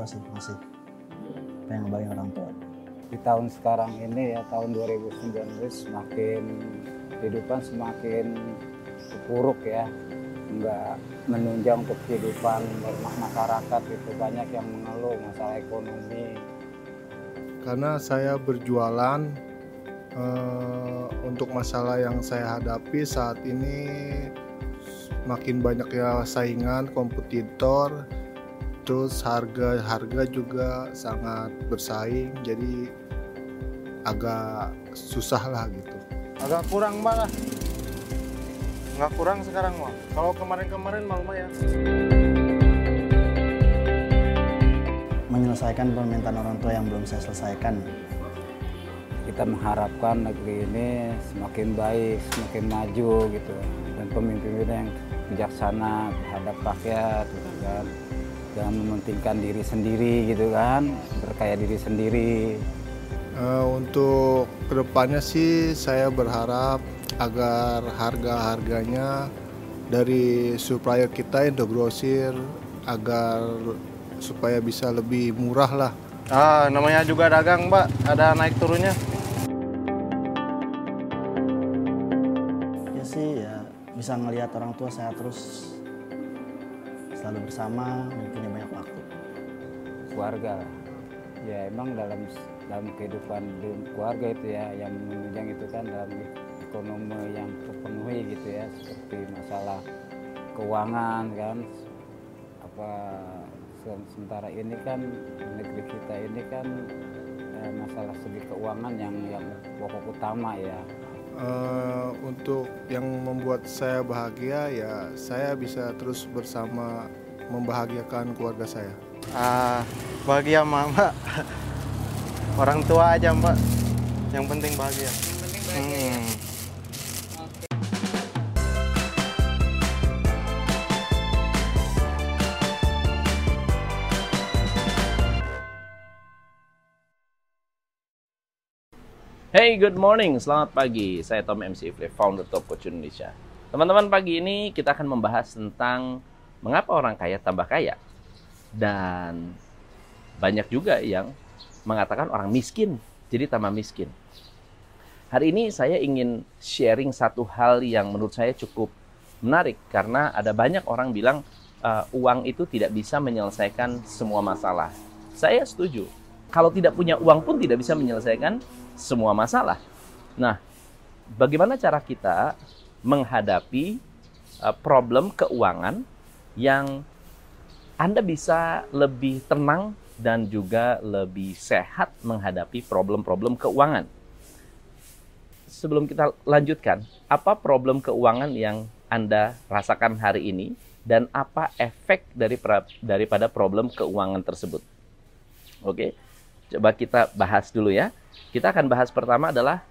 tua sih masih pengen ngebahagiain orang tua. Di tahun sekarang ini ya tahun 2019 semakin kehidupan semakin buruk ya. Nggak menunjang untuk kehidupan masyarakat itu. Banyak yang mengeluh masalah ekonomi. Karena saya berjualan eh, untuk masalah yang saya hadapi saat ini makin banyak ya saingan kompetitor terus harga harga juga sangat bersaing jadi agak susah lah gitu. Agak kurang mbak lah. Nggak kurang sekarang mah kalau kemarin-kemarin mah lumayan. Menyelesaikan permintaan orang tua yang belum saya selesaikan. Kita mengharapkan negeri ini semakin baik semakin maju gitu. Dan pemimpin-pemimpin yang bijaksana terhadap rakyat gitu kan jangan mementingkan diri sendiri gitu kan berkaya diri sendiri. Eh, untuk ke depannya sih saya berharap agar harga-harganya dari supplier kita Indogrosir agar supaya bisa lebih murah lah. ah namanya juga dagang mbak. Ada naik turunnya. Ya sih ya bisa ngelihat orang tua saya terus selalu bersama mempunyai banyak waktu. Keluarga. Ya emang dalam dalam kehidupan keluarga itu ya yang menunjang itu kan dalam ekonomi yang terpenuhi gitu ya seperti masalah keuangan kan. Apa se- sementara ini kan negeri kita ini kan eh, masalah segi keuangan yang yang pokok utama ya Eh, untuk yang membuat saya bahagia ya saya bisa terus bersama membahagiakan keluarga saya. ah bahagia mah mbak. Orang tua aja mbak. Yang penting bahagia. Hmm. Hey, good morning. Selamat pagi. Saya Tom MC Ifle, founder Top Coach Indonesia. Teman-teman, pagi ini kita akan membahas tentang mengapa orang kaya tambah kaya. Dan banyak juga yang mengatakan orang miskin jadi tambah miskin. Hari ini saya ingin sharing satu hal yang menurut saya cukup menarik karena ada banyak orang bilang uh, uang itu tidak bisa menyelesaikan semua masalah. Saya setuju. Kalau tidak punya uang pun tidak bisa menyelesaikan semua masalah. Nah, bagaimana cara kita menghadapi uh, problem keuangan yang Anda bisa lebih tenang dan juga lebih sehat menghadapi problem-problem keuangan? Sebelum kita lanjutkan, apa problem keuangan yang Anda rasakan hari ini dan apa efek dari daripada problem keuangan tersebut? Oke. Coba kita bahas dulu ya. Kita akan bahas pertama adalah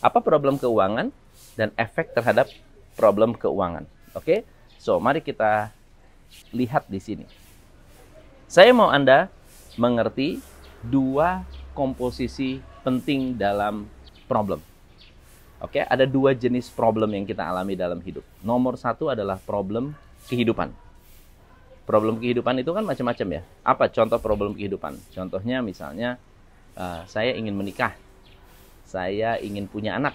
apa problem keuangan dan efek terhadap problem keuangan. Oke. So, mari kita lihat di sini. Saya mau Anda mengerti dua komposisi penting dalam problem. Oke, ada dua jenis problem yang kita alami dalam hidup. Nomor satu adalah problem kehidupan. Problem kehidupan itu kan macam-macam ya. Apa contoh problem kehidupan? Contohnya misalnya uh, saya ingin menikah, saya ingin punya anak,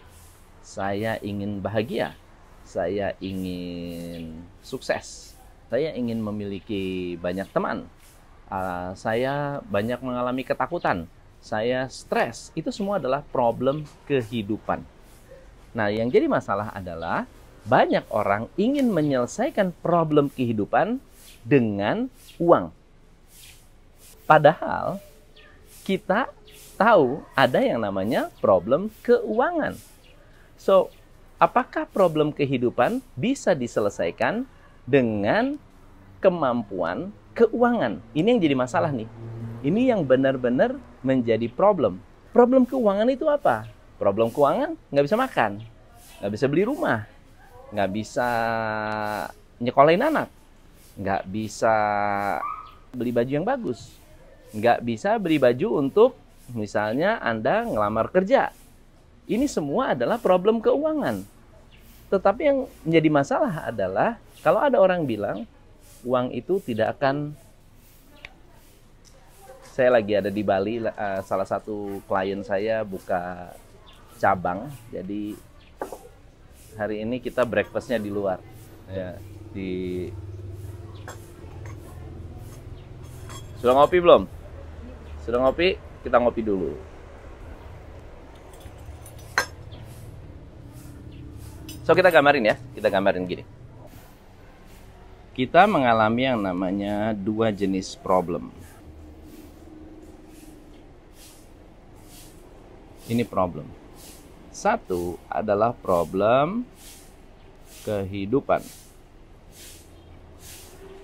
saya ingin bahagia, saya ingin sukses, saya ingin memiliki banyak teman, uh, saya banyak mengalami ketakutan, saya stres. Itu semua adalah problem kehidupan. Nah, yang jadi masalah adalah banyak orang ingin menyelesaikan problem kehidupan dengan uang. Padahal kita tahu ada yang namanya problem keuangan. So, apakah problem kehidupan bisa diselesaikan dengan kemampuan keuangan? Ini yang jadi masalah nih. Ini yang benar-benar menjadi problem. Problem keuangan itu apa? Problem keuangan nggak bisa makan, nggak bisa beli rumah, nggak bisa nyekolahin anak, nggak bisa beli baju yang bagus, nggak bisa beli baju untuk misalnya Anda ngelamar kerja. Ini semua adalah problem keuangan. Tetapi yang menjadi masalah adalah kalau ada orang bilang uang itu tidak akan saya lagi ada di Bali. eh, salah satu klien saya buka cabang. Jadi hari ini kita breakfastnya di luar. Ya, di Sudah ngopi belum? Sudah ngopi? Kita ngopi dulu. So kita gambarin ya, kita gambarin gini. Kita mengalami yang namanya dua jenis problem. Ini problem. Satu adalah problem kehidupan.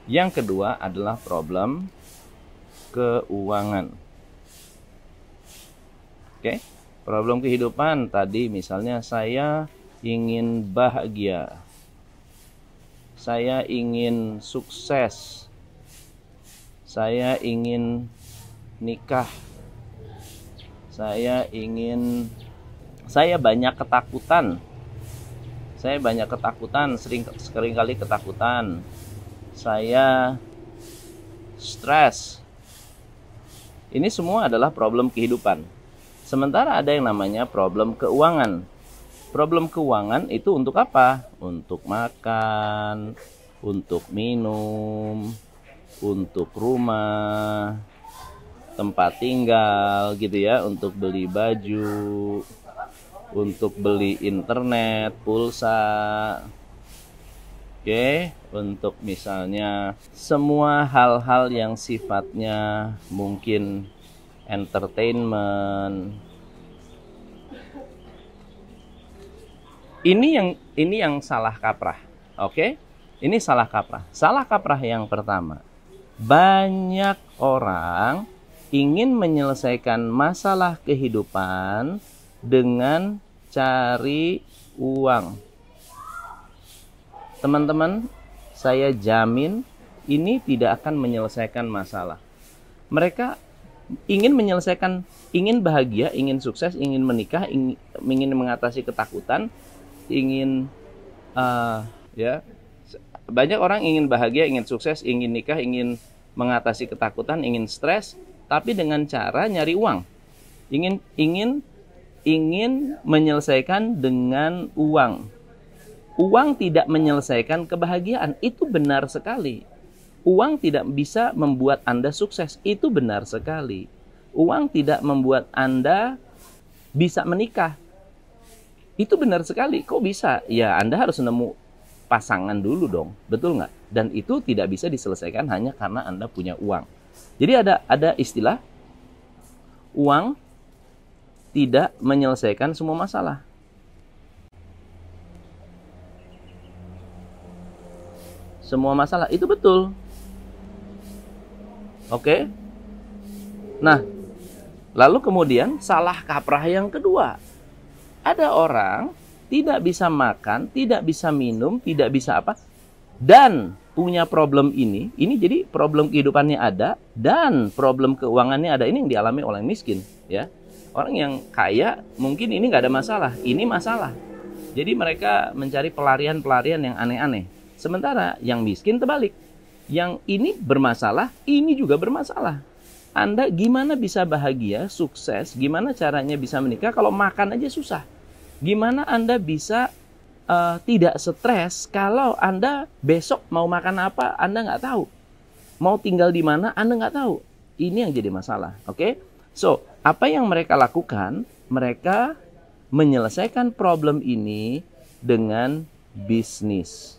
Yang kedua adalah problem keuangan. Oke, problem kehidupan tadi misalnya saya ingin bahagia. Saya ingin sukses. Saya ingin nikah. Saya ingin saya banyak ketakutan. Saya banyak ketakutan, sering sering kali ketakutan. Saya stres. Ini semua adalah problem kehidupan. Sementara ada yang namanya problem keuangan. Problem keuangan itu untuk apa? Untuk makan, untuk minum, untuk rumah, tempat tinggal gitu ya, untuk beli baju, untuk beli internet, pulsa. Oke, untuk misalnya semua hal-hal yang sifatnya mungkin entertainment. Ini yang ini yang salah kaprah. Oke? Ini salah kaprah. Salah kaprah yang pertama. Banyak orang ingin menyelesaikan masalah kehidupan dengan cari uang. Teman-teman, saya jamin ini tidak akan menyelesaikan masalah. Mereka ingin menyelesaikan, ingin bahagia, ingin sukses, ingin menikah, ingin, ingin mengatasi ketakutan, ingin uh, ya banyak orang ingin bahagia, ingin sukses, ingin nikah, ingin mengatasi ketakutan, ingin stres, tapi dengan cara nyari uang. Ingin ingin ingin menyelesaikan dengan uang. Uang tidak menyelesaikan kebahagiaan, itu benar sekali. Uang tidak bisa membuat Anda sukses, itu benar sekali. Uang tidak membuat Anda bisa menikah, itu benar sekali. Kok bisa? Ya, Anda harus nemu pasangan dulu dong, betul nggak? Dan itu tidak bisa diselesaikan hanya karena Anda punya uang. Jadi ada ada istilah uang tidak menyelesaikan semua masalah. Semua masalah itu betul. Oke. Nah, lalu kemudian salah kaprah yang kedua. Ada orang tidak bisa makan, tidak bisa minum, tidak bisa apa, dan punya problem ini, ini jadi problem kehidupannya ada dan problem keuangannya ada. Ini yang dialami oleh miskin, ya. Orang yang kaya mungkin ini nggak ada masalah, ini masalah. Jadi mereka mencari pelarian-pelarian yang aneh-aneh. Sementara yang miskin terbalik. Yang ini bermasalah, ini juga bermasalah. Anda gimana bisa bahagia, sukses, gimana caranya bisa menikah kalau makan aja susah? Gimana Anda bisa uh, tidak stres kalau Anda besok mau makan apa Anda nggak tahu. Mau tinggal di mana Anda nggak tahu. Ini yang jadi masalah. Oke? Okay? So, apa yang mereka lakukan? Mereka menyelesaikan problem ini dengan bisnis.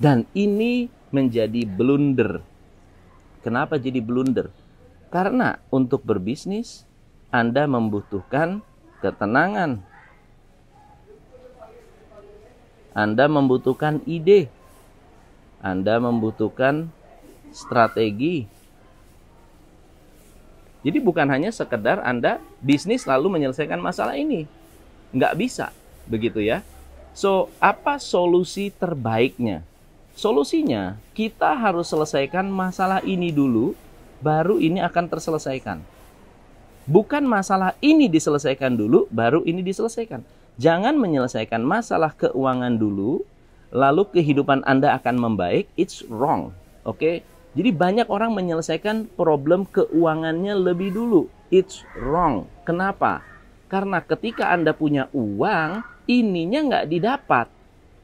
Dan ini menjadi blunder. Kenapa jadi blunder? Karena untuk berbisnis Anda membutuhkan ketenangan, anda membutuhkan ide. Anda membutuhkan strategi. Jadi bukan hanya sekedar Anda bisnis lalu menyelesaikan masalah ini. Nggak bisa, begitu ya. So, apa solusi terbaiknya? Solusinya, kita harus selesaikan masalah ini dulu, baru ini akan terselesaikan. Bukan masalah ini diselesaikan dulu, baru ini diselesaikan. Jangan menyelesaikan masalah keuangan dulu, lalu kehidupan Anda akan membaik. It's wrong. Oke, okay? Jadi banyak orang menyelesaikan problem keuangannya lebih dulu. It's wrong. Kenapa? Karena ketika Anda punya uang, ininya nggak didapat.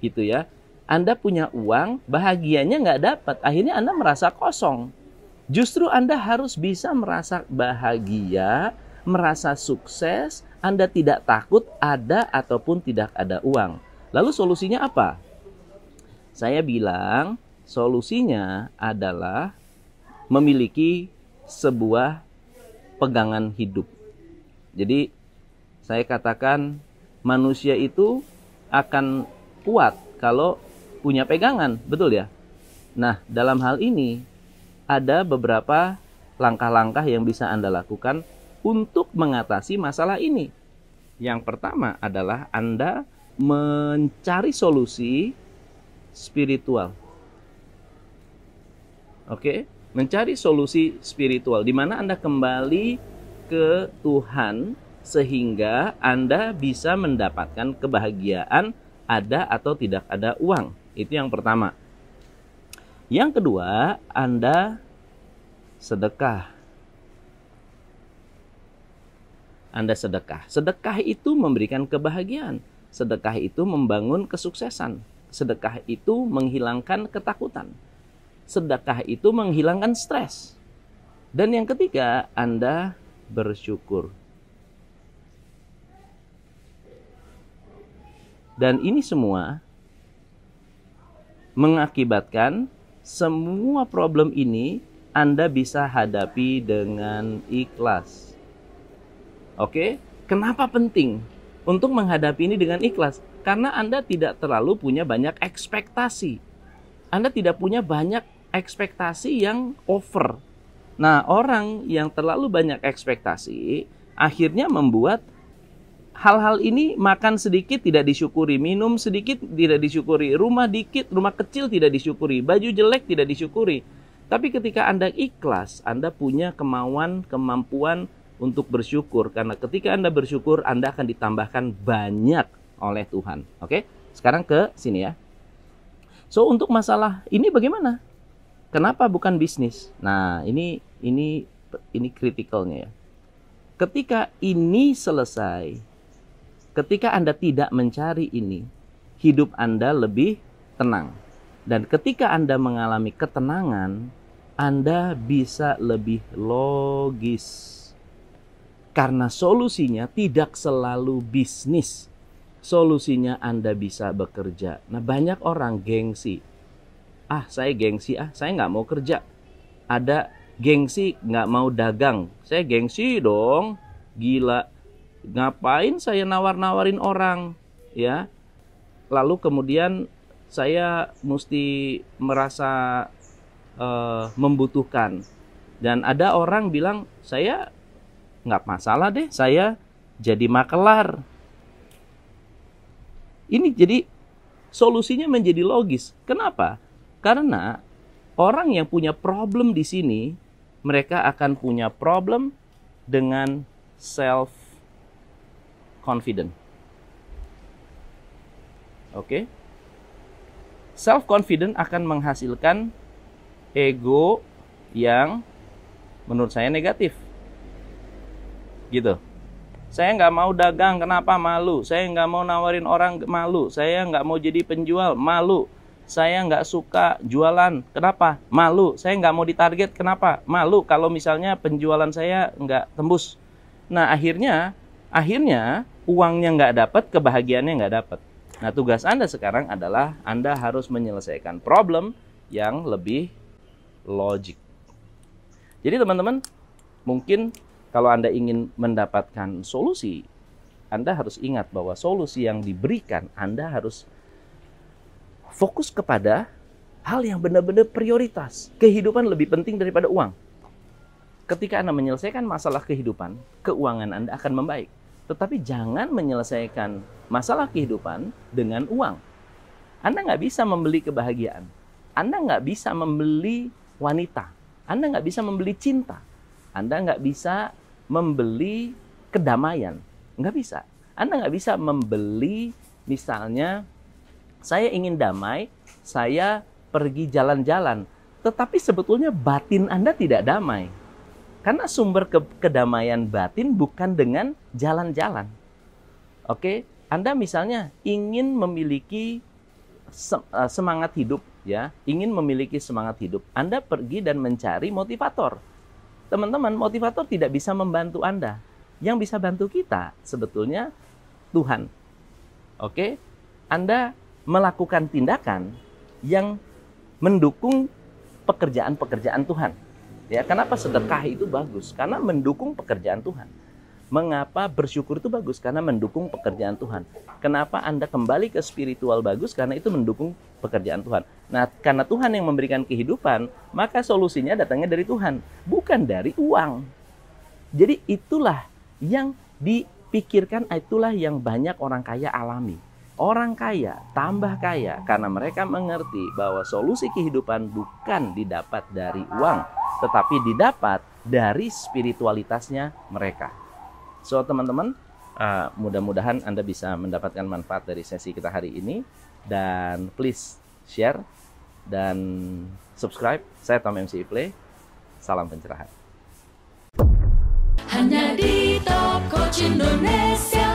Gitu ya. Anda punya uang, bahagianya nggak dapat. Akhirnya Anda merasa kosong. Justru Anda harus bisa merasa bahagia, merasa sukses, Anda tidak takut ada ataupun tidak ada uang. Lalu solusinya apa? Saya bilang solusinya adalah memiliki sebuah pegangan hidup. Jadi saya katakan manusia itu akan kuat kalau punya pegangan, betul ya? Nah, dalam hal ini ada beberapa langkah-langkah yang bisa Anda lakukan untuk mengatasi masalah ini. Yang pertama adalah Anda mencari solusi spiritual. Oke, mencari solusi spiritual di mana Anda kembali ke Tuhan sehingga Anda bisa mendapatkan kebahagiaan ada atau tidak ada uang. Itu yang pertama. Yang kedua, Anda sedekah. Anda sedekah. Sedekah itu memberikan kebahagiaan. Sedekah itu membangun kesuksesan. Sedekah itu menghilangkan ketakutan. Sedekah itu menghilangkan stres. Dan yang ketiga, Anda bersyukur. Dan ini semua mengakibatkan semua problem ini Anda bisa hadapi dengan ikhlas. Oke, kenapa penting untuk menghadapi ini dengan ikhlas? Karena Anda tidak terlalu punya banyak ekspektasi. Anda tidak punya banyak ekspektasi yang over. Nah, orang yang terlalu banyak ekspektasi akhirnya membuat hal-hal ini makan sedikit tidak disyukuri, minum sedikit tidak disyukuri, rumah dikit, rumah kecil tidak disyukuri, baju jelek tidak disyukuri. Tapi ketika Anda ikhlas, Anda punya kemauan, kemampuan untuk bersyukur karena ketika Anda bersyukur, Anda akan ditambahkan banyak oleh Tuhan. Oke? Sekarang ke sini ya. So, untuk masalah ini bagaimana? Kenapa bukan bisnis? Nah, ini ini ini kritikalnya ya. Ketika ini selesai, Ketika Anda tidak mencari ini, hidup Anda lebih tenang. Dan ketika Anda mengalami ketenangan, Anda bisa lebih logis. Karena solusinya tidak selalu bisnis. Solusinya Anda bisa bekerja. Nah banyak orang gengsi. Ah saya gengsi, ah saya nggak mau kerja. Ada gengsi nggak mau dagang. Saya gengsi dong. Gila ngapain saya nawar-nawarin orang ya? Lalu kemudian saya mesti merasa uh, membutuhkan. Dan ada orang bilang saya nggak masalah deh saya jadi makelar. Ini jadi solusinya menjadi logis. Kenapa? Karena orang yang punya problem di sini mereka akan punya problem dengan self confident. Oke. Okay? Self confident akan menghasilkan ego yang menurut saya negatif. Gitu. Saya nggak mau dagang, kenapa malu? Saya nggak mau nawarin orang, malu. Saya nggak mau jadi penjual, malu. Saya nggak suka jualan, kenapa? Malu. Saya nggak mau ditarget, kenapa? Malu. Kalau misalnya penjualan saya nggak tembus. Nah akhirnya akhirnya uangnya nggak dapat, kebahagiaannya nggak dapat. Nah, tugas Anda sekarang adalah Anda harus menyelesaikan problem yang lebih logik. Jadi teman-teman, mungkin kalau Anda ingin mendapatkan solusi, Anda harus ingat bahwa solusi yang diberikan Anda harus fokus kepada hal yang benar-benar prioritas. Kehidupan lebih penting daripada uang. Ketika Anda menyelesaikan masalah kehidupan, keuangan Anda akan membaik. Tetapi jangan menyelesaikan masalah kehidupan dengan uang. Anda nggak bisa membeli kebahagiaan. Anda nggak bisa membeli wanita. Anda nggak bisa membeli cinta. Anda nggak bisa membeli kedamaian. Nggak bisa. Anda nggak bisa membeli misalnya saya ingin damai, saya pergi jalan-jalan. tetapi sebetulnya batin Anda tidak damai. Karena sumber ke kedamaian batin bukan dengan jalan-jalan. Oke, Anda misalnya ingin memiliki eh, semangat hidup ya, ingin memiliki semangat hidup. Anda pergi dan mencari motivator. Teman-teman, motivator tidak bisa membantu Anda. Yang bisa bantu kita sebetulnya Tuhan. Oke, Anda melakukan tindakan yang mendukung pekerjaan-pekerjaan Tuhan. Ya, kenapa sedekah itu bagus? Karena mendukung pekerjaan Tuhan. Mengapa bersyukur itu bagus? Karena mendukung pekerjaan Tuhan. Kenapa Anda kembali ke spiritual bagus? Karena itu mendukung pekerjaan Tuhan. Nah, karena Tuhan yang memberikan kehidupan, maka solusinya datangnya dari Tuhan, bukan dari uang. Jadi itulah yang dipikirkan, itulah yang banyak orang kaya alami. Orang kaya tambah kaya karena mereka mengerti bahwa solusi kehidupan bukan didapat dari uang, tetapi didapat dari spiritualitasnya mereka. So teman-teman, uh, mudah-mudahan Anda bisa mendapatkan manfaat dari sesi kita hari ini dan please share dan subscribe. Saya Tom MC Play. Salam pencerahan. Hanya di Top Coach Indonesia.